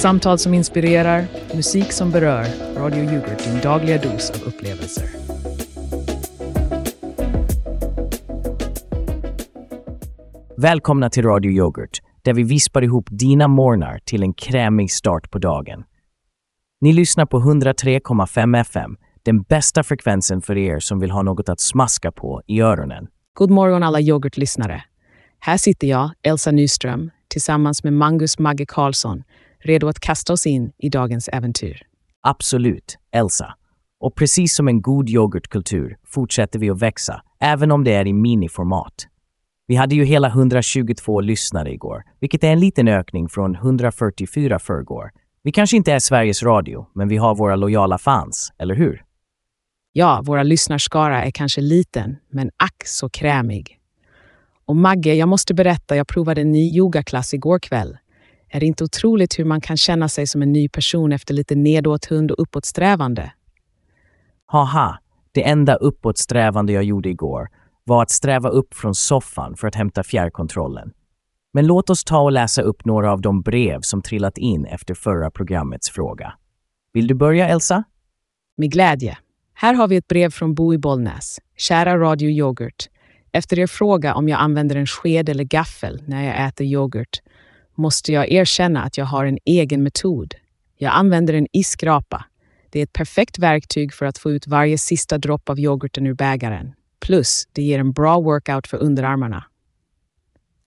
Samtal som inspirerar, musik som berör. Radio Yoghurt, din dagliga dos av upplevelser. Välkomna till Radio Yoghurt, där vi vispar ihop dina morgnar till en krämig start på dagen. Ni lyssnar på 103,5 FM, den bästa frekvensen för er som vill ha något att smaska på i öronen. God morgon alla yoghurtlyssnare. Här sitter jag, Elsa Nyström, tillsammans med Mangus Magge Karlsson, redo att kasta oss in i dagens äventyr. Absolut, Elsa. Och precis som en god yoghurtkultur fortsätter vi att växa, även om det är i miniformat. Vi hade ju hela 122 lyssnare igår, vilket är en liten ökning från 144 förrgår. Vi kanske inte är Sveriges Radio, men vi har våra lojala fans, eller hur? Ja, våra lyssnarskara är kanske liten, men ack så krämig. Och Magge, jag måste berätta, jag provade en ny yogaklass igår kväll. Är det inte otroligt hur man kan känna sig som en ny person efter lite nedåthund och uppåtsträvande? Haha, det enda uppåtsträvande jag gjorde igår var att sträva upp från soffan för att hämta fjärrkontrollen. Men låt oss ta och läsa upp några av de brev som trillat in efter förra programmets fråga. Vill du börja, Elsa? Med glädje. Här har vi ett brev från Bo i Bollnäs. Kära Radio Yoghurt. Efter er fråga om jag använder en sked eller gaffel när jag äter yoghurt måste jag erkänna att jag har en egen metod. Jag använder en iskrapa. Det är ett perfekt verktyg för att få ut varje sista dropp av yoghurten ur bägaren. Plus, det ger en bra workout för underarmarna.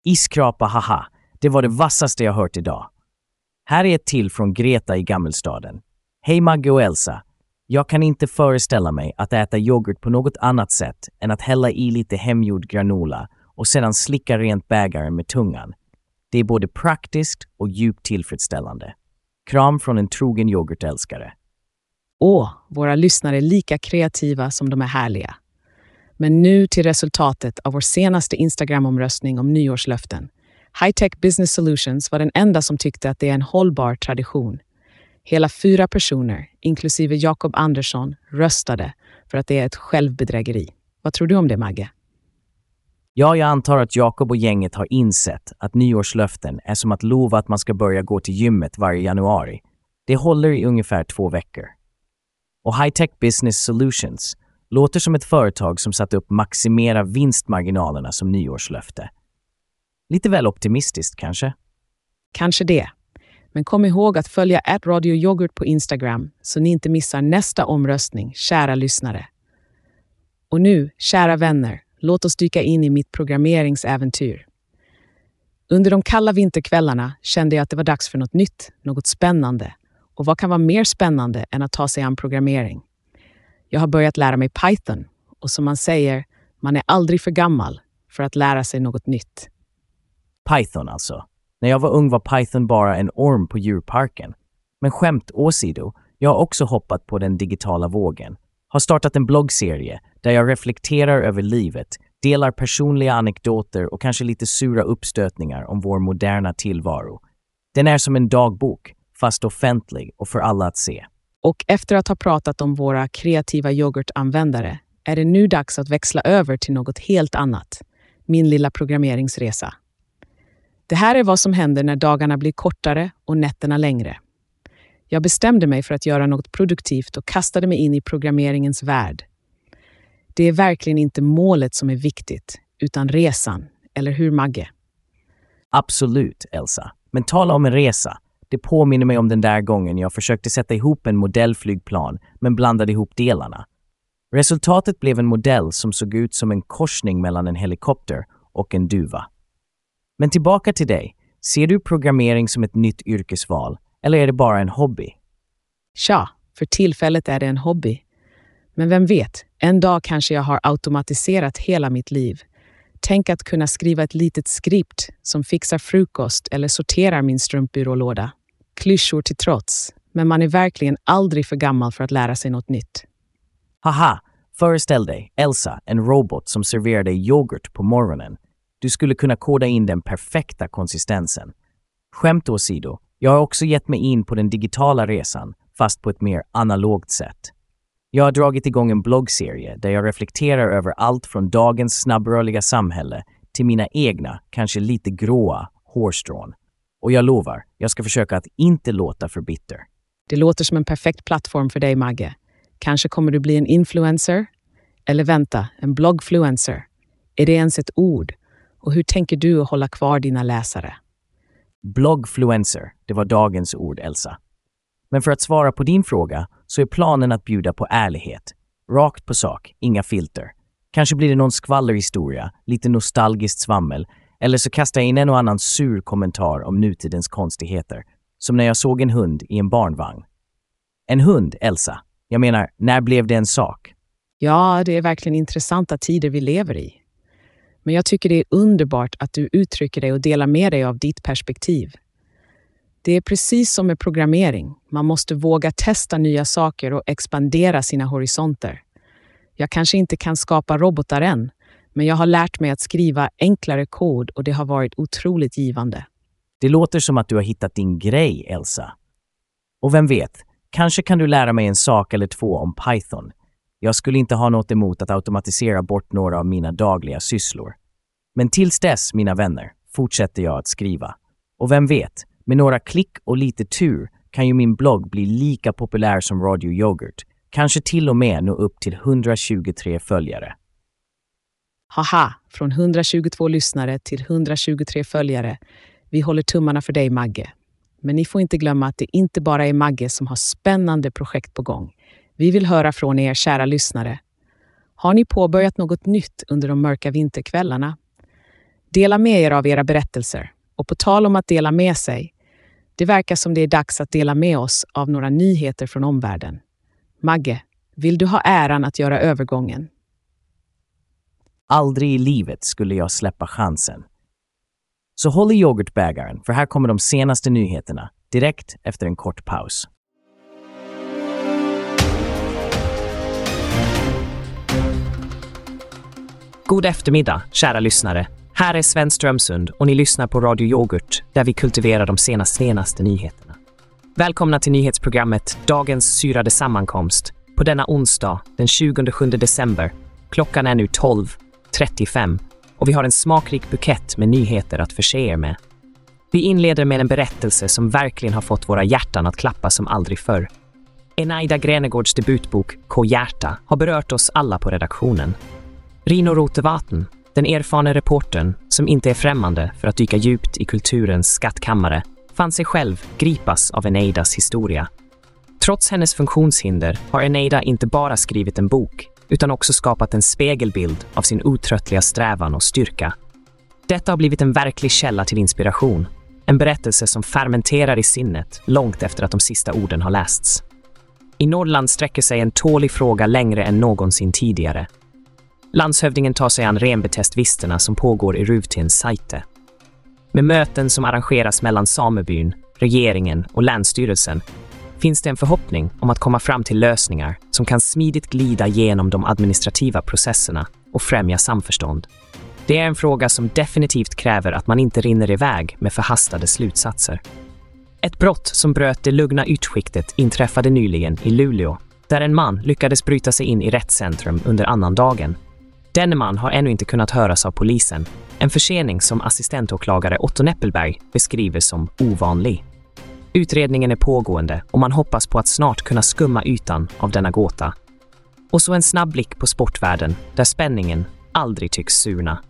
Iskrapa, haha. Det var det vassaste jag hört idag. Här är ett till från Greta i Gammelstaden. Hej Magge och Elsa. Jag kan inte föreställa mig att äta yoghurt på något annat sätt än att hälla i lite hemgjord granola och sedan slicka rent bägaren med tungan. Det är både praktiskt och djupt tillfredsställande. Kram från en trogen yoghurtälskare. Åh, våra lyssnare är lika kreativa som de är härliga. Men nu till resultatet av vår senaste Instagram-omröstning om nyårslöften. Hightech Business Solutions var den enda som tyckte att det är en hållbar tradition. Hela fyra personer, inklusive Jakob Andersson, röstade för att det är ett självbedrägeri. Vad tror du om det, Magge? Ja, jag antar att Jakob och gänget har insett att nyårslöften är som att lova att man ska börja gå till gymmet varje januari. Det håller i ungefär två veckor. Och High Tech Business Solutions låter som ett företag som satt upp maximera vinstmarginalerna som nyårslöfte. Lite väl optimistiskt kanske? Kanske det. Men kom ihåg att följa Radio Yoghurt på Instagram så ni inte missar nästa omröstning, kära lyssnare. Och nu, kära vänner, låt oss dyka in i mitt programmeringsäventyr. Under de kalla vinterkvällarna kände jag att det var dags för något nytt, något spännande. Och vad kan vara mer spännande än att ta sig an programmering? Jag har börjat lära mig Python och som man säger, man är aldrig för gammal för att lära sig något nytt. Python alltså. När jag var ung var Python bara en orm på djurparken. Men skämt åsido, jag har också hoppat på den digitala vågen. Har startat en bloggserie där jag reflekterar över livet, delar personliga anekdoter och kanske lite sura uppstötningar om vår moderna tillvaro. Den är som en dagbok, fast offentlig och för alla att se. Och efter att ha pratat om våra kreativa yoghurtanvändare är det nu dags att växla över till något helt annat. Min lilla programmeringsresa. Det här är vad som händer när dagarna blir kortare och nätterna längre. Jag bestämde mig för att göra något produktivt och kastade mig in i programmeringens värld. Det är verkligen inte målet som är viktigt, utan resan. Eller hur, Magge? Absolut, Elsa. Men tala om en resa. Det påminner mig om den där gången jag försökte sätta ihop en modellflygplan men blandade ihop delarna. Resultatet blev en modell som såg ut som en korsning mellan en helikopter och en duva. Men tillbaka till dig. Ser du programmering som ett nytt yrkesval eller är det bara en hobby? Tja, för tillfället är det en hobby. Men vem vet, en dag kanske jag har automatiserat hela mitt liv. Tänk att kunna skriva ett litet skript som fixar frukost eller sorterar min strumpbyrålåda. Klyschor till trots, men man är verkligen aldrig för gammal för att lära sig något nytt. Haha, föreställ dig Elsa, en robot som serverar dig yoghurt på morgonen. Du skulle kunna koda in den perfekta konsistensen. Skämt åsido, jag har också gett mig in på den digitala resan, fast på ett mer analogt sätt. Jag har dragit igång en bloggserie där jag reflekterar över allt från dagens snabbrörliga samhälle till mina egna, kanske lite gråa, hårstrån. Och jag lovar, jag ska försöka att inte låta för bitter. Det låter som en perfekt plattform för dig, Magge. Kanske kommer du bli en influencer? Eller vänta, en bloggfluencer? Är det ens ett ord? Och hur tänker du hålla kvar dina läsare? Bloggfluencer, det var dagens ord, Elsa. Men för att svara på din fråga så är planen att bjuda på ärlighet. Rakt på sak, inga filter. Kanske blir det någon skvallerhistoria, lite nostalgiskt svammel, eller så kastar jag in en och annan sur kommentar om nutidens konstigheter. Som när jag såg en hund i en barnvagn. En hund, Elsa. Jag menar, när blev det en sak? Ja, det är verkligen intressanta tider vi lever i. Men jag tycker det är underbart att du uttrycker dig och delar med dig av ditt perspektiv. Det är precis som med programmering. Man måste våga testa nya saker och expandera sina horisonter. Jag kanske inte kan skapa robotar än, men jag har lärt mig att skriva enklare kod och det har varit otroligt givande. Det låter som att du har hittat din grej, Elsa. Och vem vet, kanske kan du lära mig en sak eller två om Python. Jag skulle inte ha något emot att automatisera bort några av mina dagliga sysslor. Men tills dess, mina vänner, fortsätter jag att skriva. Och vem vet, med några klick och lite tur kan ju min blogg bli lika populär som Radio Yoghurt. Kanske till och med nå upp till 123 följare. Haha, från 122 lyssnare till 123 följare. Vi håller tummarna för dig, Magge. Men ni får inte glömma att det inte bara är Magge som har spännande projekt på gång. Vi vill höra från er, kära lyssnare. Har ni påbörjat något nytt under de mörka vinterkvällarna? Dela med er av era berättelser. Och på tal om att dela med sig, det verkar som det är dags att dela med oss av några nyheter från omvärlden. Magge, vill du ha äran att göra övergången? Aldrig i livet skulle jag släppa chansen. Så håll i yoghurtbägaren, för här kommer de senaste nyheterna direkt efter en kort paus. God eftermiddag, kära lyssnare. Här är Sven Strömsund och ni lyssnar på Radio Yoghurt där vi kultiverar de senaste, senaste nyheterna. Välkomna till nyhetsprogrammet Dagens syrade sammankomst på denna onsdag den 27 december. Klockan är nu 12.35 och vi har en smakrik bukett med nyheter att förse er med. Vi inleder med en berättelse som verkligen har fått våra hjärtan att klappa som aldrig förr. Enaida Grenegårds debutbok K hjärta har berört oss alla på redaktionen. Rino Rotevatn, den erfarne reportern som inte är främmande för att dyka djupt i kulturens skattkammare, fann sig själv gripas av Eneidas historia. Trots hennes funktionshinder har Eneida inte bara skrivit en bok, utan också skapat en spegelbild av sin otröttliga strävan och styrka. Detta har blivit en verklig källa till inspiration, en berättelse som fermenterar i sinnet långt efter att de sista orden har lästs. I Norrland sträcker sig en tålig fråga längre än någonsin tidigare Landshövdingen tar sig an renbetestvisterna som pågår i Ruvtens sajte. Med möten som arrangeras mellan samebyn, regeringen och länsstyrelsen finns det en förhoppning om att komma fram till lösningar som kan smidigt glida genom de administrativa processerna och främja samförstånd. Det är en fråga som definitivt kräver att man inte rinner iväg med förhastade slutsatser. Ett brott som bröt det lugna ytskiktet inträffade nyligen i Luleå, där en man lyckades bryta sig in i rättscentrum under annandagen Denne man har ännu inte kunnat höras av polisen. En försening som assistentåklagare Otto Neppelberg beskriver som ovanlig. Utredningen är pågående och man hoppas på att snart kunna skumma ytan av denna gåta. Och så en snabb blick på sportvärlden, där spänningen aldrig tycks surna.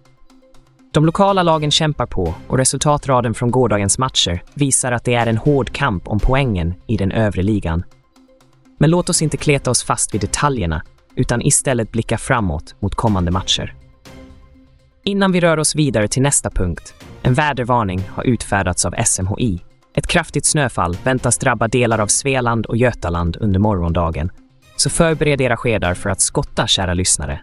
De lokala lagen kämpar på och resultatraden från gårdagens matcher visar att det är en hård kamp om poängen i den övre ligan. Men låt oss inte kleta oss fast vid detaljerna utan istället blicka framåt mot kommande matcher. Innan vi rör oss vidare till nästa punkt, en vädervarning har utfärdats av SMHI. Ett kraftigt snöfall väntas drabba delar av Svealand och Götaland under morgondagen, så förbered era skedar för att skotta, kära lyssnare.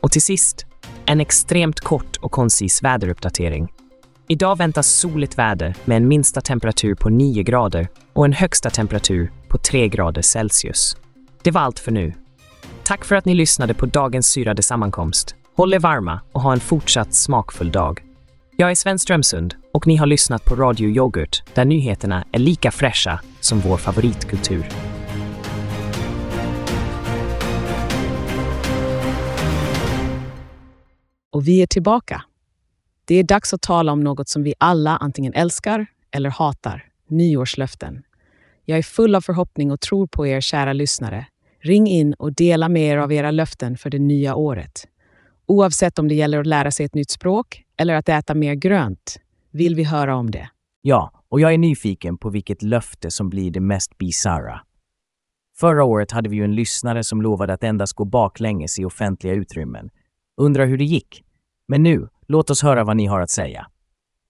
Och till sist, en extremt kort och koncis väderuppdatering. Idag väntas soligt väder med en minsta temperatur på 9 grader och en högsta temperatur på 3 grader Celsius. Det var allt för nu. Tack för att ni lyssnade på dagens syrade sammankomst. Håll er varma och ha en fortsatt smakfull dag. Jag är Sven Strömsund och ni har lyssnat på Radio Yoghurt där nyheterna är lika fräscha som vår favoritkultur. Och vi är tillbaka. Det är dags att tala om något som vi alla antingen älskar eller hatar nyårslöften. Jag är full av förhoppning och tror på er kära lyssnare. Ring in och dela med er av era löften för det nya året. Oavsett om det gäller att lära sig ett nytt språk eller att äta mer grönt vill vi höra om det. Ja, och jag är nyfiken på vilket löfte som blir det mest bisarra. Förra året hade vi ju en lyssnare som lovade att endast gå baklänges i offentliga utrymmen. Undrar hur det gick? Men nu, låt oss höra vad ni har att säga.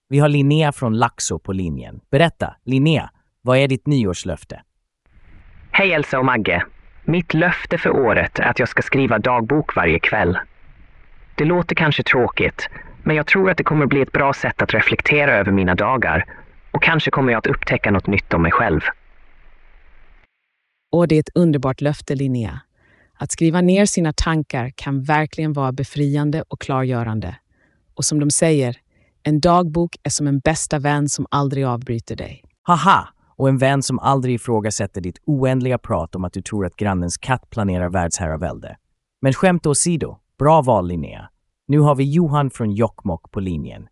Vi har Linnea från Laxo på linjen. Berätta, Linnea, vad är ditt nyårslöfte? Hej Elsa och Magge. Mitt löfte för året är att jag ska skriva dagbok varje kväll. Det låter kanske tråkigt, men jag tror att det kommer bli ett bra sätt att reflektera över mina dagar och kanske kommer jag att upptäcka något nytt om mig själv. Och det är ett underbart löfte, Linnea. Att skriva ner sina tankar kan verkligen vara befriande och klargörande. Och som de säger, en dagbok är som en bästa vän som aldrig avbryter dig. Haha! Och en vän som aldrig ifrågasätter ditt oändliga prat om att du tror att grannens katt planerar världsherravälde. Men skämt åsido, bra val Linnea. Nu har vi Johan från Jokkmokk på linjen.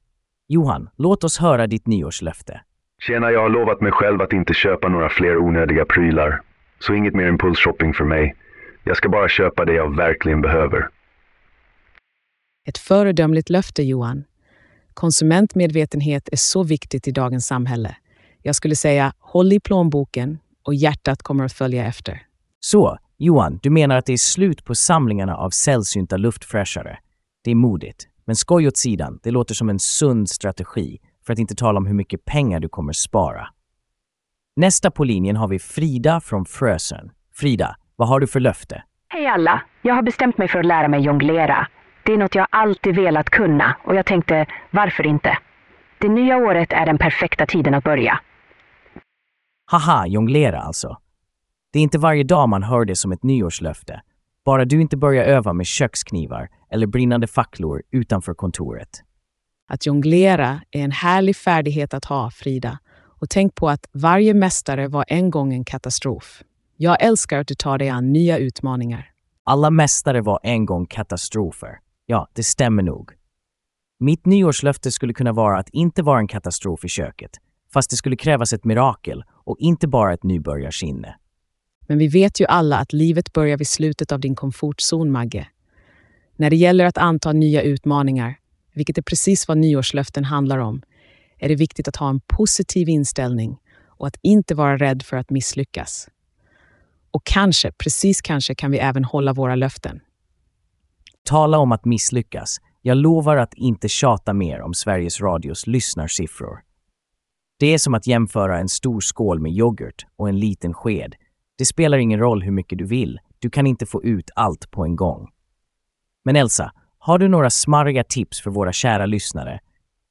Johan, låt oss höra ditt nyårslöfte. Tjena, jag har lovat mig själv att inte köpa några fler onödiga prylar. Så inget mer impulsshopping för mig. Jag ska bara köpa det jag verkligen behöver. Ett föredömligt löfte, Johan. Konsumentmedvetenhet är så viktigt i dagens samhälle. Jag skulle säga håll i plånboken och hjärtat kommer att följa efter. Så, Johan, du menar att det är slut på samlingarna av sällsynta luftfräschare. Det är modigt. Men skoj åt sidan, det låter som en sund strategi, för att inte tala om hur mycket pengar du kommer spara. Nästa på linjen har vi Frida från Frösön. Frida, vad har du för löfte? Hej alla! Jag har bestämt mig för att lära mig jonglera. Det är något jag alltid velat kunna och jag tänkte, varför inte? Det nya året är den perfekta tiden att börja. Haha, jonglera alltså. Det är inte varje dag man hör det som ett nyårslöfte. Bara du inte börjar öva med köksknivar eller brinnande facklor utanför kontoret. Att jonglera är en härlig färdighet att ha, Frida. Och tänk på att varje mästare var en gång en katastrof. Jag älskar att du tar dig an nya utmaningar. Alla mästare var en gång katastrofer. Ja, det stämmer nog. Mitt nyårslöfte skulle kunna vara att inte vara en katastrof i köket, fast det skulle krävas ett mirakel och inte bara ett nybörjarsinne. Men vi vet ju alla att livet börjar vid slutet av din komfortzon, Magge. När det gäller att anta nya utmaningar, vilket är precis vad nyårslöften handlar om, är det viktigt att ha en positiv inställning och att inte vara rädd för att misslyckas. Och kanske, precis kanske, kan vi även hålla våra löften. Tala om att misslyckas. Jag lovar att inte tjata mer om Sveriges Radios lyssnarsiffror. Det är som att jämföra en stor skål med yoghurt och en liten sked. Det spelar ingen roll hur mycket du vill, du kan inte få ut allt på en gång. Men Elsa, har du några smarriga tips för våra kära lyssnare?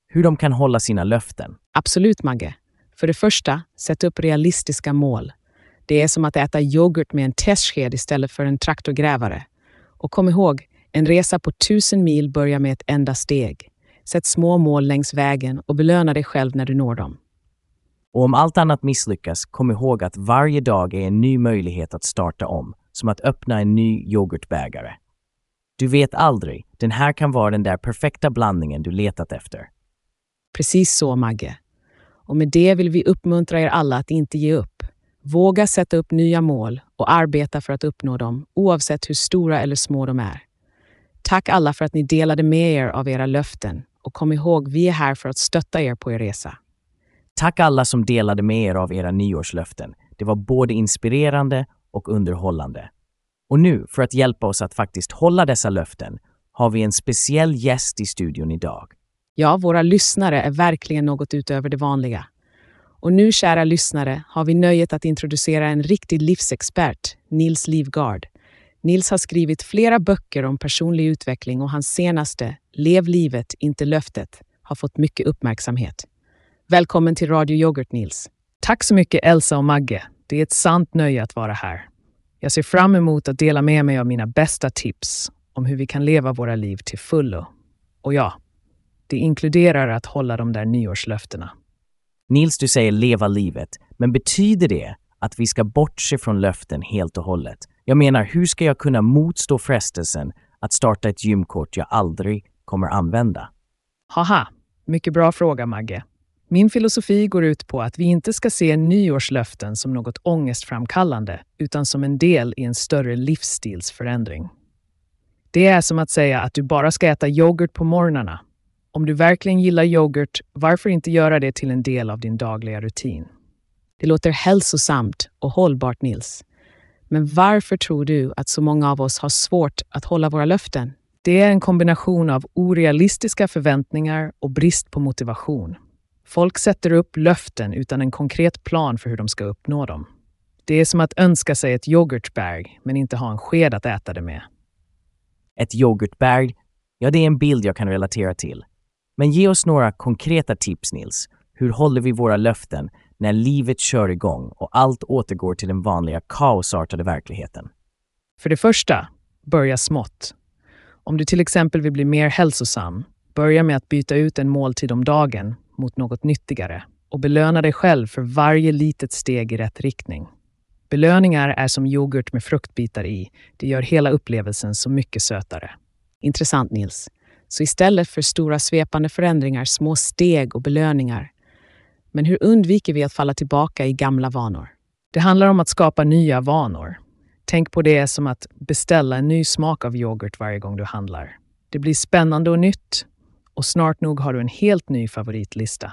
Hur de kan hålla sina löften? Absolut, Magge. För det första, sätt upp realistiska mål. Det är som att äta yoghurt med en testsked istället för en traktorgrävare. Och kom ihåg, en resa på tusen mil börjar med ett enda steg. Sätt små mål längs vägen och belöna dig själv när du når dem. Och om allt annat misslyckas, kom ihåg att varje dag är en ny möjlighet att starta om, som att öppna en ny yoghurtbägare. Du vet aldrig, den här kan vara den där perfekta blandningen du letat efter. Precis så, Magge. Och med det vill vi uppmuntra er alla att inte ge upp. Våga sätta upp nya mål och arbeta för att uppnå dem, oavsett hur stora eller små de är. Tack alla för att ni delade med er av era löften och kom ihåg, vi är här för att stötta er på er resa. Tack alla som delade med er av era nyårslöften. Det var både inspirerande och underhållande. Och nu, för att hjälpa oss att faktiskt hålla dessa löften, har vi en speciell gäst i studion idag. Ja, våra lyssnare är verkligen något utöver det vanliga. Och nu, kära lyssnare, har vi nöjet att introducera en riktig livsexpert, Nils Livgard. Nils har skrivit flera böcker om personlig utveckling och hans senaste, Lev livet, inte löftet, har fått mycket uppmärksamhet. Välkommen till Radio Yoghurt, Nils. Tack så mycket, Elsa och Magge. Det är ett sant nöje att vara här. Jag ser fram emot att dela med mig av mina bästa tips om hur vi kan leva våra liv till fullo. Och ja, det inkluderar att hålla de där nyårslöftena. Nils, du säger leva livet, men betyder det att vi ska bortse från löften helt och hållet? Jag menar, hur ska jag kunna motstå frestelsen att starta ett gymkort jag aldrig kommer använda? Haha, mycket bra fråga Magge. Min filosofi går ut på att vi inte ska se nyårslöften som något ångestframkallande, utan som en del i en större livsstilsförändring. Det är som att säga att du bara ska äta yoghurt på morgnarna. Om du verkligen gillar yoghurt, varför inte göra det till en del av din dagliga rutin? Det låter hälsosamt och hållbart, Nils. Men varför tror du att så många av oss har svårt att hålla våra löften? Det är en kombination av orealistiska förväntningar och brist på motivation. Folk sätter upp löften utan en konkret plan för hur de ska uppnå dem. Det är som att önska sig ett yoghurtberg men inte ha en sked att äta det med. Ett yoghurtberg, ja det är en bild jag kan relatera till. Men ge oss några konkreta tips Nils. Hur håller vi våra löften när livet kör igång och allt återgår till den vanliga kaosartade verkligheten? För det första, börja smått. Om du till exempel vill bli mer hälsosam, börja med att byta ut en måltid om dagen mot något nyttigare och belöna dig själv för varje litet steg i rätt riktning. Belöningar är som yoghurt med fruktbitar i. Det gör hela upplevelsen så mycket sötare. Intressant Nils. Så istället för stora svepande förändringar, små steg och belöningar. Men hur undviker vi att falla tillbaka i gamla vanor? Det handlar om att skapa nya vanor. Tänk på det som att beställa en ny smak av yoghurt varje gång du handlar. Det blir spännande och nytt och snart nog har du en helt ny favoritlista.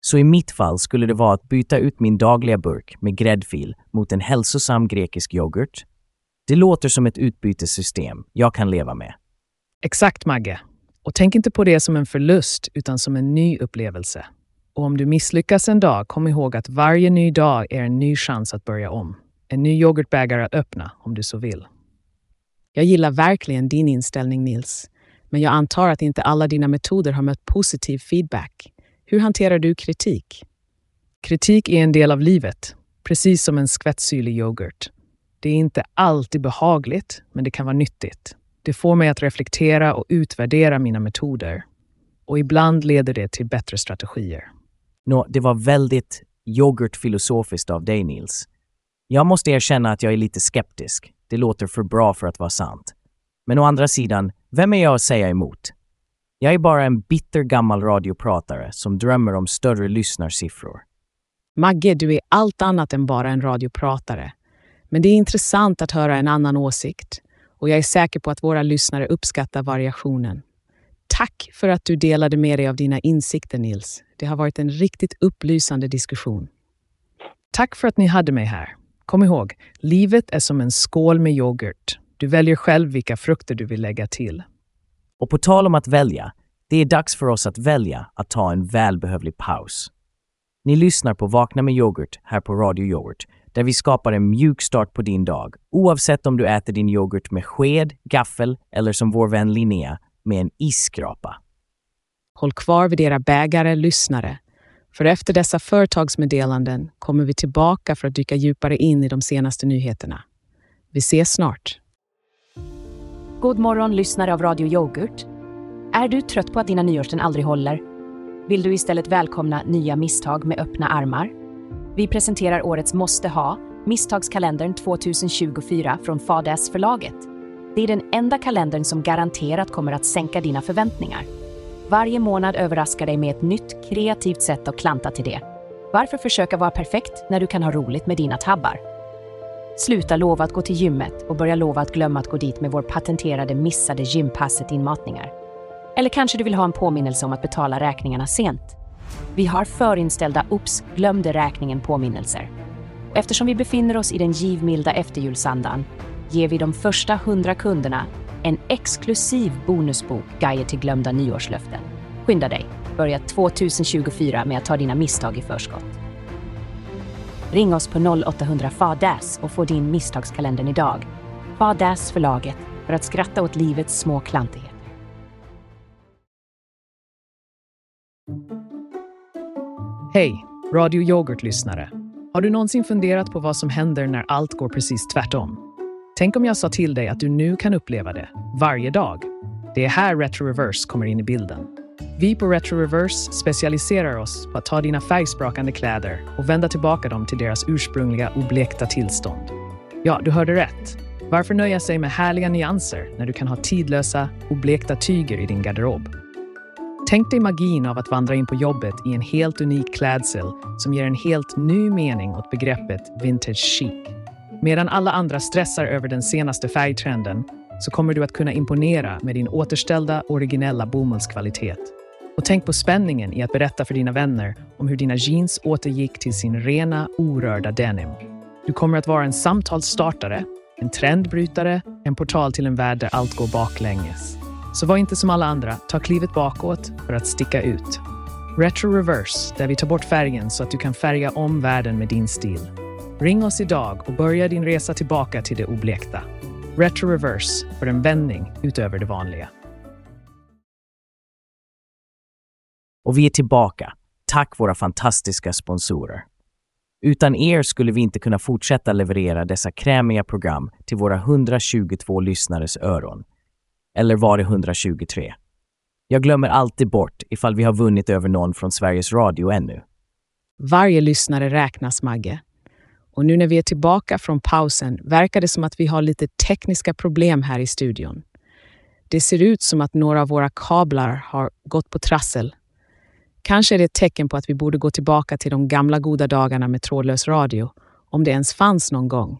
Så i mitt fall skulle det vara att byta ut min dagliga burk med gräddfil mot en hälsosam grekisk yoghurt. Det låter som ett utbytessystem jag kan leva med. Exakt, Magge. Och tänk inte på det som en förlust, utan som en ny upplevelse. Och om du misslyckas en dag, kom ihåg att varje ny dag är en ny chans att börja om. En ny yoghurtbägare att öppna, om du så vill. Jag gillar verkligen din inställning, Nils. Men jag antar att inte alla dina metoder har mött positiv feedback. Hur hanterar du kritik? Kritik är en del av livet, precis som en skvätt syrlig yoghurt. Det är inte alltid behagligt, men det kan vara nyttigt. Det får mig att reflektera och utvärdera mina metoder. Och ibland leder det till bättre strategier. Nå, det var väldigt yoghurtfilosofiskt av dig, Nils. Jag måste erkänna att jag är lite skeptisk. Det låter för bra för att vara sant. Men å andra sidan, vem är jag att säga emot? Jag är bara en bitter gammal radiopratare som drömmer om större lyssnarsiffror. Magge, du är allt annat än bara en radiopratare. Men det är intressant att höra en annan åsikt och jag är säker på att våra lyssnare uppskattar variationen. Tack för att du delade med dig av dina insikter, Nils. Det har varit en riktigt upplysande diskussion. Tack för att ni hade mig här. Kom ihåg, livet är som en skål med yoghurt. Du väljer själv vilka frukter du vill lägga till. Och på tal om att välja, det är dags för oss att välja att ta en välbehövlig paus. Ni lyssnar på Vakna med yoghurt här på Radio Yoghurt, där vi skapar en mjuk start på din dag, oavsett om du äter din yoghurt med sked, gaffel eller som vår vän Linnea, med en isskrapa. Håll kvar vid era bägare, lyssnare. För efter dessa företagsmeddelanden kommer vi tillbaka för att dyka djupare in i de senaste nyheterna. Vi ses snart. God morgon lyssnare av Radio Yoghurt. Är du trött på att dina nyårsten aldrig håller? Vill du istället välkomna nya misstag med öppna armar? Vi presenterar årets måste ha, Misstagskalendern 2024 från Fadäs förlaget. Det är den enda kalendern som garanterat kommer att sänka dina förväntningar. Varje månad överraskar dig med ett nytt, kreativt sätt att klanta till det. Varför försöka vara perfekt när du kan ha roligt med dina tabbar? Sluta lova att gå till gymmet och börja lova att glömma att gå dit med vår patenterade missade gympasset-inmatningar. Eller kanske du vill ha en påminnelse om att betala räkningarna sent? Vi har förinställda Oops, glömde räkningen påminnelser. Och eftersom vi befinner oss i den givmilda efterjulsandan ger vi de första 100 kunderna en exklusiv bonusbok Guide till glömda nyårslöften. Skynda dig, börja 2024 med att ta dina misstag i förskott. Ring oss på 0800 FADAS och få din misstagskalender idag. FADAS förlaget, för att skratta åt livets små klantigheter. Hej, Radio Yoghurt-lyssnare. Har du någonsin funderat på vad som händer när allt går precis tvärtom? Tänk om jag sa till dig att du nu kan uppleva det, varje dag. Det är här Retro Reverse kommer in i bilden. Vi på Retro Reverse specialiserar oss på att ta dina färgsprakande kläder och vända tillbaka dem till deras ursprungliga oblekta tillstånd. Ja, du hörde rätt. Varför nöja sig med härliga nyanser när du kan ha tidlösa, oblekta tyger i din garderob? Tänk dig magin av att vandra in på jobbet i en helt unik klädsel som ger en helt ny mening åt begreppet vintage chic. Medan alla andra stressar över den senaste färgtrenden så kommer du att kunna imponera med din återställda originella bomullskvalitet. Och tänk på spänningen i att berätta för dina vänner om hur dina jeans återgick till sin rena, orörda denim. Du kommer att vara en samtalsstartare, en trendbrytare, en portal till en värld där allt går baklänges. Så var inte som alla andra, ta klivet bakåt för att sticka ut. Retro Reverse, där vi tar bort färgen så att du kan färga om världen med din stil. Ring oss idag och börja din resa tillbaka till det oblekta. Retro Reverse för en vändning utöver det vanliga. Och vi är tillbaka, tack våra fantastiska sponsorer. Utan er skulle vi inte kunna fortsätta leverera dessa krämiga program till våra 122 lyssnares öron. Eller var det 123? Jag glömmer alltid bort ifall vi har vunnit över någon från Sveriges Radio ännu. Varje lyssnare räknas, Magge. Och nu när vi är tillbaka från pausen verkar det som att vi har lite tekniska problem här i studion. Det ser ut som att några av våra kablar har gått på trassel. Kanske är det ett tecken på att vi borde gå tillbaka till de gamla goda dagarna med trådlös radio, om det ens fanns någon gång.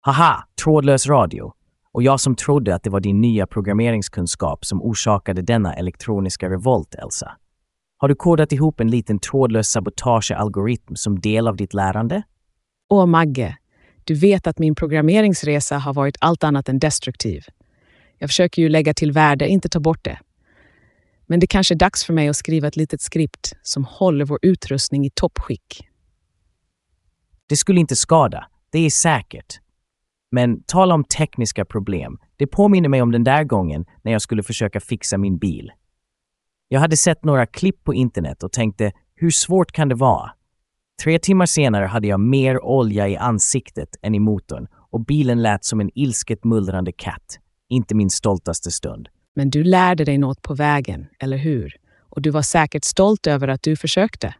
Haha, trådlös radio. Och jag som trodde att det var din nya programmeringskunskap som orsakade denna elektroniska revolt, Elsa. Har du kodat ihop en liten trådlös sabotagealgoritm som del av ditt lärande? Åh, Magge, du vet att min programmeringsresa har varit allt annat än destruktiv. Jag försöker ju lägga till värde, inte ta bort det. Men det kanske är dags för mig att skriva ett litet skript som håller vår utrustning i toppskick. Det skulle inte skada, det är säkert. Men tala om tekniska problem. Det påminner mig om den där gången när jag skulle försöka fixa min bil. Jag hade sett några klipp på internet och tänkte, hur svårt kan det vara? Tre timmar senare hade jag mer olja i ansiktet än i motorn och bilen lät som en ilsket mullrande katt. Inte min stoltaste stund. Men du lärde dig något på vägen, eller hur? Och du var säkert stolt över att du försökte.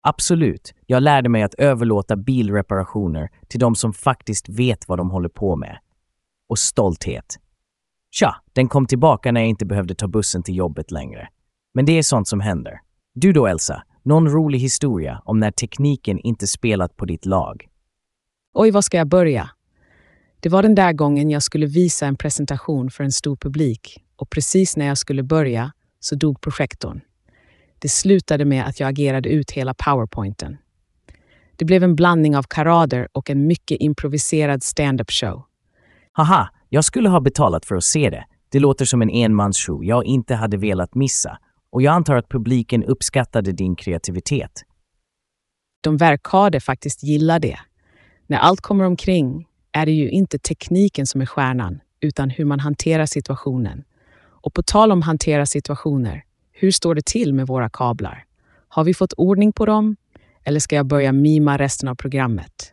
Absolut. Jag lärde mig att överlåta bilreparationer till de som faktiskt vet vad de håller på med. Och stolthet. Tja, den kom tillbaka när jag inte behövde ta bussen till jobbet längre. Men det är sånt som händer. Du då, Elsa? Någon rolig historia om när tekniken inte spelat på ditt lag? Oj, var ska jag börja? Det var den där gången jag skulle visa en presentation för en stor publik och precis när jag skulle börja så dog projektorn. Det slutade med att jag agerade ut hela powerpointen. Det blev en blandning av karader och en mycket improviserad stand-up show. Haha, jag skulle ha betalat för att se det. Det låter som en enmansshow jag inte hade velat missa. Och jag antar att publiken uppskattade din kreativitet. De verkade faktiskt gilla det. När allt kommer omkring är det ju inte tekniken som är stjärnan, utan hur man hanterar situationen. Och på tal om hantera situationer, hur står det till med våra kablar? Har vi fått ordning på dem? Eller ska jag börja mima resten av programmet?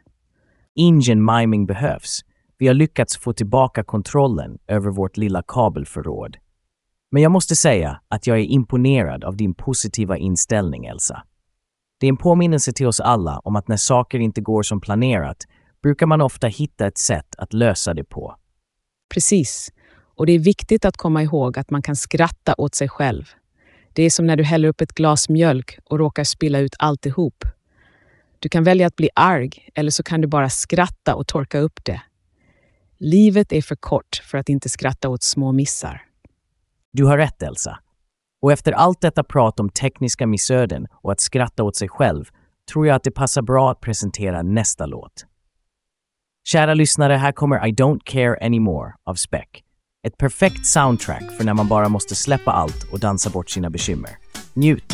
Ingen miming behövs. Vi har lyckats få tillbaka kontrollen över vårt lilla kabelförråd. Men jag måste säga att jag är imponerad av din positiva inställning, Elsa. Det är en påminnelse till oss alla om att när saker inte går som planerat brukar man ofta hitta ett sätt att lösa det på. Precis. Och det är viktigt att komma ihåg att man kan skratta åt sig själv. Det är som när du häller upp ett glas mjölk och råkar spilla ut alltihop. Du kan välja att bli arg eller så kan du bara skratta och torka upp det. Livet är för kort för att inte skratta åt små missar. Du har rätt, Elsa. Och efter allt detta prat om tekniska missöden och att skratta åt sig själv tror jag att det passar bra att presentera nästa låt. Kära lyssnare, här kommer I Don't Care Anymore av Speck. Ett perfekt soundtrack för när man bara måste släppa allt och dansa bort sina bekymmer. Njut!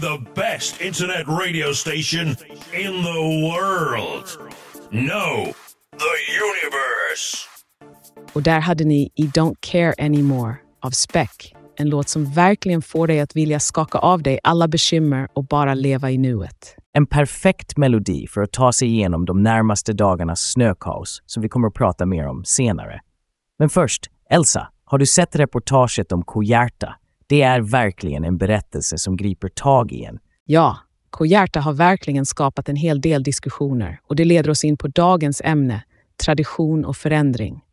The best internet radio station in the world. No, the universe. Och där hade ni I Don't Care Anymore av Speck. En låt som verkligen får dig att vilja skaka av dig alla bekymmer och bara leva i nuet. En perfekt melodi för att ta sig igenom de närmaste dagarnas snökaos som vi kommer att prata mer om senare. Men först, Elsa, har du sett reportaget om Kohjärta? Det är verkligen en berättelse som griper tag i en. Ja, Kohjärta har verkligen skapat en hel del diskussioner och det leder oss in på dagens ämne, tradition och förändring.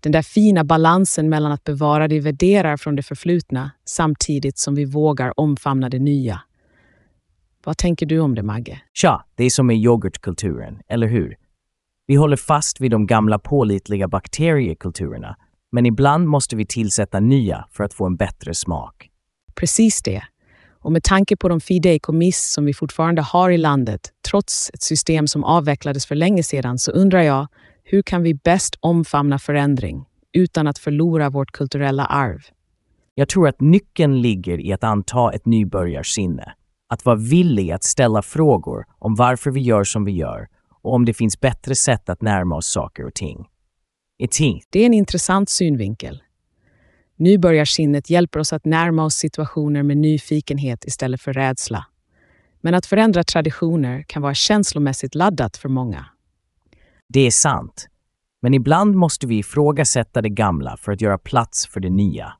Den där fina balansen mellan att bevara det vi värderar från det förflutna samtidigt som vi vågar omfamna det nya. Vad tänker du om det, Magge? Tja, det är som med yoghurtkulturen, eller hur? Vi håller fast vid de gamla pålitliga bakteriekulturerna, men ibland måste vi tillsätta nya för att få en bättre smak. Precis det. Och med tanke på de fideikommiss som vi fortfarande har i landet, trots ett system som avvecklades för länge sedan, så undrar jag, hur kan vi bäst omfamna förändring utan att förlora vårt kulturella arv? Jag tror att nyckeln ligger i att anta ett nybörjarsinne. Att vara villig att ställa frågor om varför vi gör som vi gör och om det finns bättre sätt att närma oss saker och ting. Det är en intressant synvinkel. Nybörjarsinnet hjälper oss att närma oss situationer med nyfikenhet istället för rädsla. Men att förändra traditioner kan vara känslomässigt laddat för många. Det är sant. Men ibland måste vi ifrågasätta det gamla för att göra plats för det nya.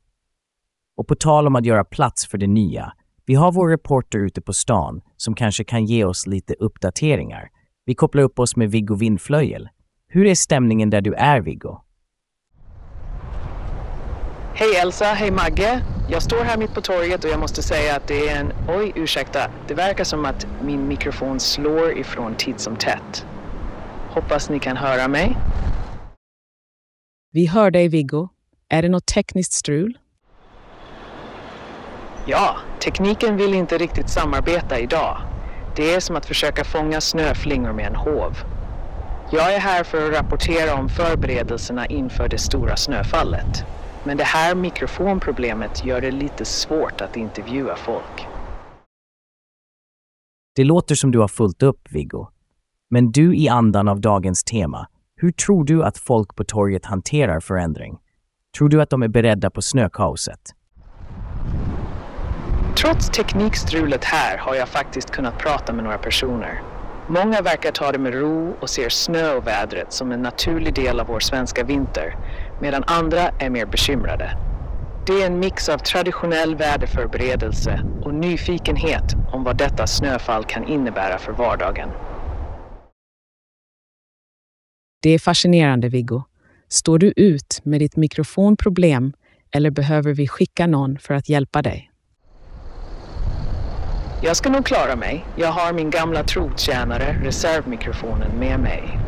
Och på tal om att göra plats för det nya, vi har vår reporter ute på stan som kanske kan ge oss lite uppdateringar. Vi kopplar upp oss med Viggo Vindflöjel. Hur är stämningen där du är, Viggo? Hej Elsa, hej Magge. Jag står här mitt på torget och jag måste säga att det är en... Oj, ursäkta. Det verkar som att min mikrofon slår ifrån titt som tätt. Hoppas ni kan höra mig. Vi hör dig, Viggo. Är det något tekniskt strul? Ja, tekniken vill inte riktigt samarbeta idag. Det är som att försöka fånga snöflingor med en hov. Jag är här för att rapportera om förberedelserna inför det stora snöfallet. Men det här mikrofonproblemet gör det lite svårt att intervjua folk. Det låter som du har fullt upp, Viggo. Men du i andan av dagens tema, hur tror du att folk på torget hanterar förändring? Tror du att de är beredda på snökaoset? Trots teknikstrulet här har jag faktiskt kunnat prata med några personer. Många verkar ta det med ro och ser snö och vädret som en naturlig del av vår svenska vinter, medan andra är mer bekymrade. Det är en mix av traditionell väderförberedelse och nyfikenhet om vad detta snöfall kan innebära för vardagen. Det är fascinerande, Viggo. Står du ut med ditt mikrofonproblem eller behöver vi skicka någon för att hjälpa dig? Jag ska nog klara mig. Jag har min gamla trotjänare, reservmikrofonen, med mig.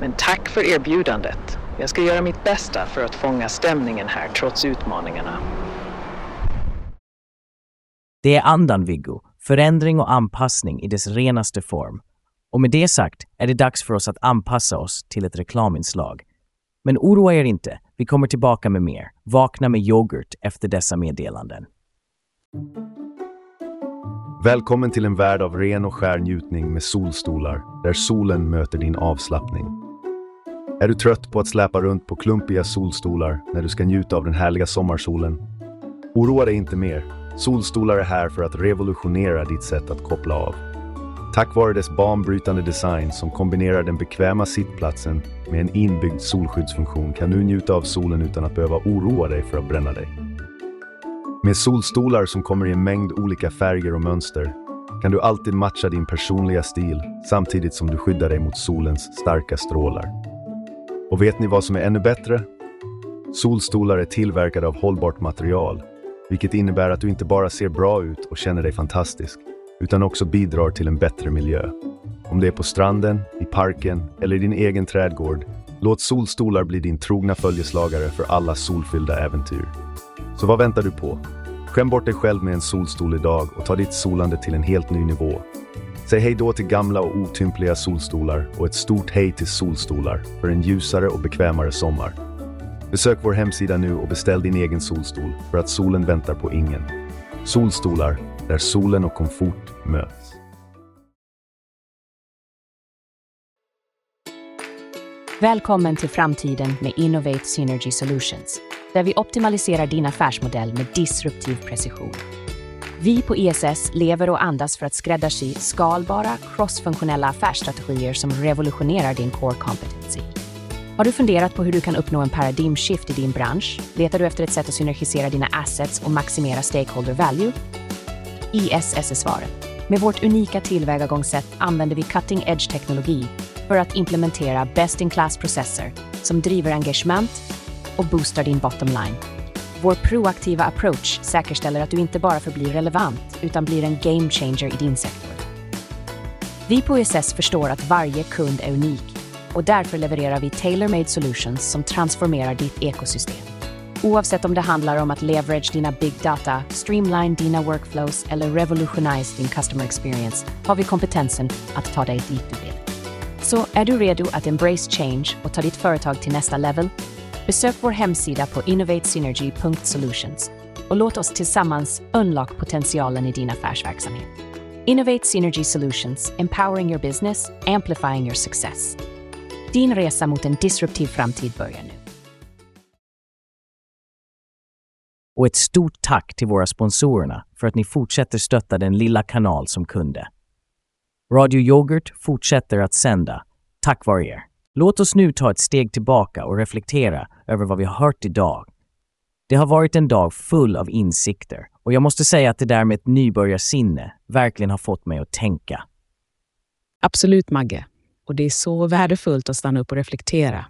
Men tack för erbjudandet. Jag ska göra mitt bästa för att fånga stämningen här trots utmaningarna. Det är andan, Viggo. Förändring och anpassning i dess renaste form. Och med det sagt är det dags för oss att anpassa oss till ett reklaminslag. Men oroa er inte, vi kommer tillbaka med mer. Vakna med yoghurt efter dessa meddelanden. Välkommen till en värld av ren och skär njutning med solstolar, där solen möter din avslappning. Är du trött på att släpa runt på klumpiga solstolar när du ska njuta av den härliga sommarsolen? Oroa dig inte mer. Solstolar är här för att revolutionera ditt sätt att koppla av. Tack vare dess banbrytande design som kombinerar den bekväma sittplatsen med en inbyggd solskyddsfunktion kan du njuta av solen utan att behöva oroa dig för att bränna dig. Med solstolar som kommer i en mängd olika färger och mönster kan du alltid matcha din personliga stil samtidigt som du skyddar dig mot solens starka strålar. Och vet ni vad som är ännu bättre? Solstolar är tillverkade av hållbart material, vilket innebär att du inte bara ser bra ut och känner dig fantastisk, utan också bidrar till en bättre miljö. Om det är på stranden, i parken eller i din egen trädgård, låt solstolar bli din trogna följeslagare för alla solfyllda äventyr. Så vad väntar du på? Skäm bort dig själv med en solstol idag och ta ditt solande till en helt ny nivå. Säg hej då till gamla och otympliga solstolar och ett stort hej till solstolar för en ljusare och bekvämare sommar. Besök vår hemsida nu och beställ din egen solstol för att solen väntar på ingen. Solstolar, där solen och komfort möts. Välkommen till framtiden med Innovate Synergy Solutions, där vi optimaliserar din affärsmodell med disruptiv precision. Vi på ESS lever och andas för att skräddarsy skalbara, crossfunktionella affärsstrategier som revolutionerar din core competency. Har du funderat på hur du kan uppnå en paradigmskift i din bransch? Letar du efter ett sätt att synergisera dina assets och maximera stakeholder value? ISS är svaret. Med vårt unika tillvägagångssätt använder vi cutting edge-teknologi för att implementera best-in-class processer som driver engagemang och boostar din bottom line. Vår proaktiva approach säkerställer att du inte bara förblir relevant utan blir en game changer i din sektor. Vi på ESS förstår att varje kund är unik och därför levererar vi tailor-made solutions som transformerar ditt ekosystem. Oavsett om det handlar om att leverage dina big data, streamline dina workflows eller revolutionize din customer experience har vi kompetensen att ta dig dit du vill. Så är du redo att embrace change och ta ditt företag till nästa level? Besök vår hemsida på innovatesynergy.solutions och låt oss tillsammans unlock potentialen i din affärsverksamhet. Innovate Synergy Solutions, empowering your business, amplifying your success. Din resa mot en disruptiv framtid börjar nu. Och ett stort tack till våra sponsorerna för att ni fortsätter stötta den lilla kanal som kunde. Radio Yoghurt fortsätter att sända, tack vare er. Låt oss nu ta ett steg tillbaka och reflektera över vad vi har hört idag. Det har varit en dag full av insikter och jag måste säga att det där med ett nybörjarsinne verkligen har fått mig att tänka. Absolut, Magge. Och det är så värdefullt att stanna upp och reflektera.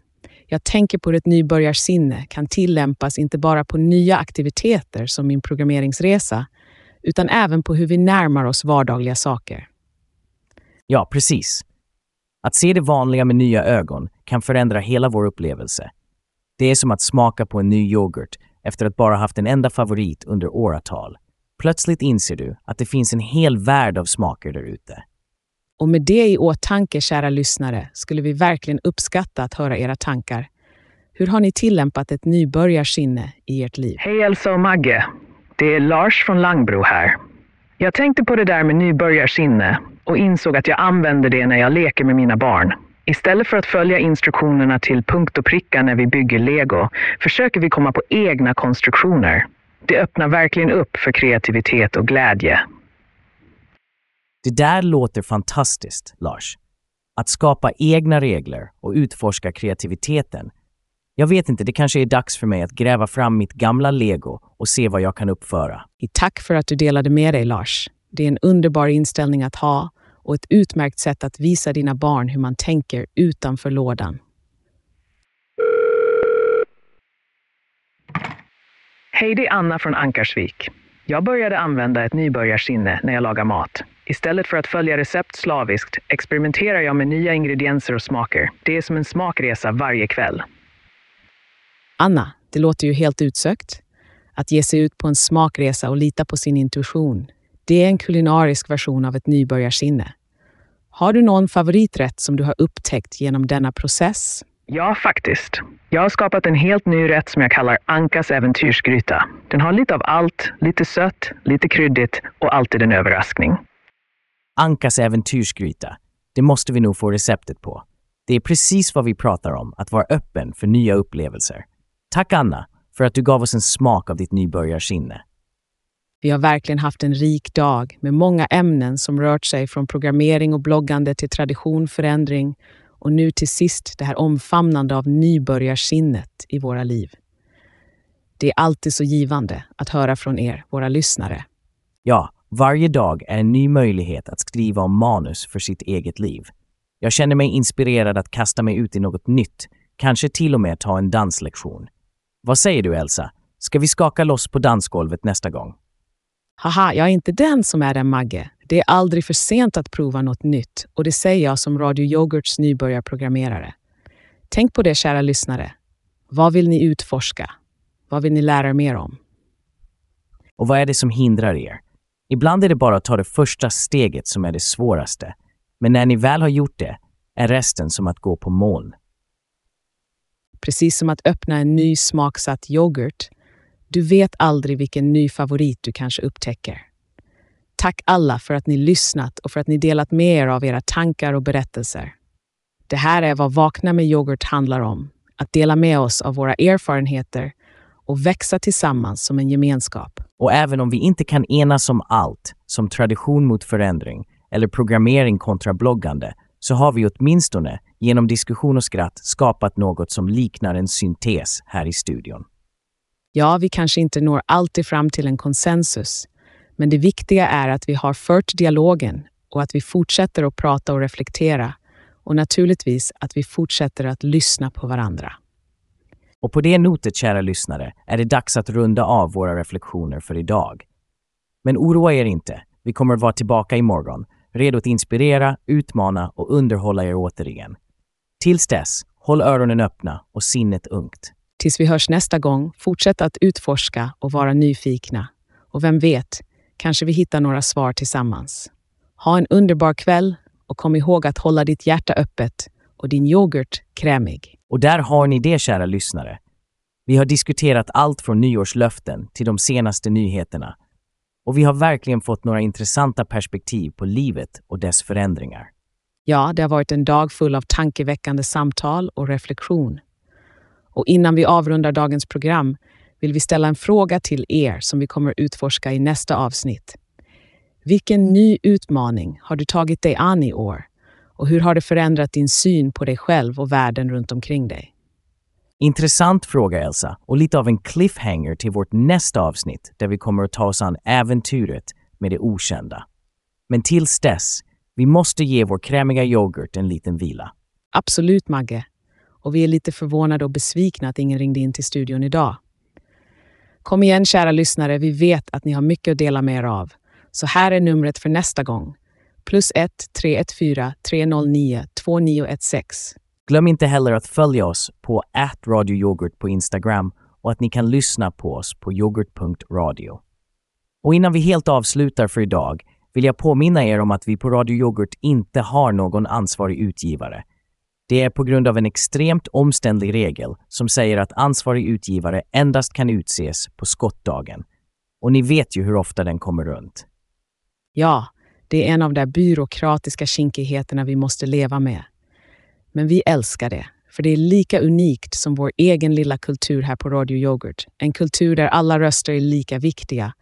Jag tänker på hur ett nybörjarsinne kan tillämpas inte bara på nya aktiviteter som min programmeringsresa, utan även på hur vi närmar oss vardagliga saker. Ja, precis. Att se det vanliga med nya ögon kan förändra hela vår upplevelse. Det är som att smaka på en ny yoghurt efter att bara haft en enda favorit under åratal. Plötsligt inser du att det finns en hel värld av smaker där ute. Och med det i åtanke, kära lyssnare, skulle vi verkligen uppskatta att höra era tankar. Hur har ni tillämpat ett nybörjarsinne i ert liv? Hej Elsa och Magge. Det är Lars från Langbro här. Jag tänkte på det där med nybörjarsinne och insåg att jag använder det när jag leker med mina barn. Istället för att följa instruktionerna till punkt och pricka när vi bygger lego försöker vi komma på egna konstruktioner. Det öppnar verkligen upp för kreativitet och glädje. Det där låter fantastiskt, Lars. Att skapa egna regler och utforska kreativiteten. Jag vet inte, det kanske är dags för mig att gräva fram mitt gamla lego och se vad jag kan uppföra. Tack för att du delade med dig, Lars. Det är en underbar inställning att ha och ett utmärkt sätt att visa dina barn hur man tänker utanför lådan. Hej, det är Anna från Ankarsvik. Jag började använda ett nybörjarsinne när jag lagar mat. Istället för att följa recept slaviskt experimenterar jag med nya ingredienser och smaker. Det är som en smakresa varje kväll. Anna, det låter ju helt utsökt. Att ge sig ut på en smakresa och lita på sin intuition, det är en kulinarisk version av ett nybörjarsinne. Har du någon favoriträtt som du har upptäckt genom denna process? Ja, faktiskt. Jag har skapat en helt ny rätt som jag kallar Ankas äventyrsgryta. Den har lite av allt, lite sött, lite kryddigt och alltid en överraskning. Ankas äventyrsgryta. Det måste vi nog få receptet på. Det är precis vad vi pratar om, att vara öppen för nya upplevelser. Tack Anna, för att du gav oss en smak av ditt nybörjarsinne. Vi har verkligen haft en rik dag med många ämnen som rört sig från programmering och bloggande till tradition, förändring och nu till sist det här omfamnande av nybörjarsinnet i våra liv. Det är alltid så givande att höra från er, våra lyssnare. Ja, varje dag är en ny möjlighet att skriva om manus för sitt eget liv. Jag känner mig inspirerad att kasta mig ut i något nytt, kanske till och med ta en danslektion. Vad säger du Elsa? Ska vi skaka loss på dansgolvet nästa gång? Haha, jag är inte den som är en Magge. Det är aldrig för sent att prova något nytt och det säger jag som Radio Yoghurts nybörjarprogrammerare. Tänk på det, kära lyssnare. Vad vill ni utforska? Vad vill ni lära er mer om? Och vad är det som hindrar er? Ibland är det bara att ta det första steget som är det svåraste. Men när ni väl har gjort det är resten som att gå på moln. Precis som att öppna en ny smaksatt yoghurt. Du vet aldrig vilken ny favorit du kanske upptäcker. Tack alla för att ni lyssnat och för att ni delat med er av era tankar och berättelser. Det här är vad Vakna med yoghurt handlar om. Att dela med oss av våra erfarenheter och växa tillsammans som en gemenskap. Och även om vi inte kan enas om allt, som tradition mot förändring eller programmering kontra bloggande, så har vi åtminstone genom diskussion och skratt skapat något som liknar en syntes här i studion. Ja, vi kanske inte når alltid fram till en konsensus, men det viktiga är att vi har fört dialogen och att vi fortsätter att prata och reflektera och naturligtvis att vi fortsätter att lyssna på varandra. Och på det notet, kära lyssnare, är det dags att runda av våra reflektioner för idag. Men oroa er inte, vi kommer att vara tillbaka imorgon, redo att inspirera, utmana och underhålla er återigen. Tills dess, håll öronen öppna och sinnet ungt. Tills vi hörs nästa gång, fortsätt att utforska och vara nyfikna. Och vem vet, kanske vi hittar några svar tillsammans. Ha en underbar kväll och kom ihåg att hålla ditt hjärta öppet och din yoghurt krämig. Och där har ni det, kära lyssnare. Vi har diskuterat allt från nyårslöften till de senaste nyheterna. Och vi har verkligen fått några intressanta perspektiv på livet och dess förändringar. Ja, det har varit en dag full av tankeväckande samtal och reflektion. Och innan vi avrundar dagens program vill vi ställa en fråga till er som vi kommer utforska i nästa avsnitt. Vilken ny utmaning har du tagit dig an i år? Och hur har det förändrat din syn på dig själv och världen runt omkring dig? Intressant fråga, Elsa, och lite av en cliffhanger till vårt nästa avsnitt där vi kommer att ta oss an äventyret med det okända. Men tills dess, vi måste ge vår krämiga yoghurt en liten vila. Absolut, Magge. Och vi är lite förvånade och besvikna att ingen ringde in till studion idag. Kom igen, kära lyssnare. Vi vet att ni har mycket att dela med er av. Så här är numret för nästa gång. Plus 1 314 309 2916. Glöm inte heller att följa oss på @radioyoghurt på Instagram och att ni kan lyssna på oss på yoghurt.radio. Och innan vi helt avslutar för idag vill jag påminna er om att vi på Radio Yoghurt inte har någon ansvarig utgivare. Det är på grund av en extremt omständlig regel som säger att ansvarig utgivare endast kan utses på skottdagen. Och ni vet ju hur ofta den kommer runt. Ja, det är en av de byråkratiska kinkigheterna vi måste leva med. Men vi älskar det, för det är lika unikt som vår egen lilla kultur här på Radio Yoghurt. En kultur där alla röster är lika viktiga,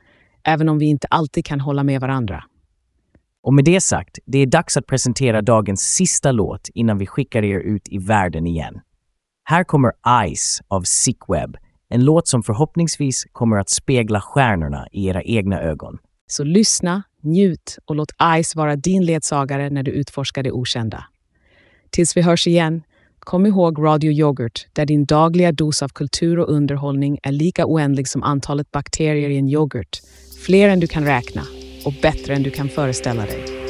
även om vi inte alltid kan hålla med varandra. Och med det sagt, det är dags att presentera dagens sista låt innan vi skickar er ut i världen igen. Här kommer Ice av Sickweb, en låt som förhoppningsvis kommer att spegla stjärnorna i era egna ögon. Så lyssna, njut och låt Ice vara din ledsagare när du utforskar det okända. Tills vi hörs igen, kom ihåg Radio Yoghurt där din dagliga dos av kultur och underhållning är lika oändlig som antalet bakterier i en yoghurt. Fler än du kan räkna och bättre än du kan föreställa dig.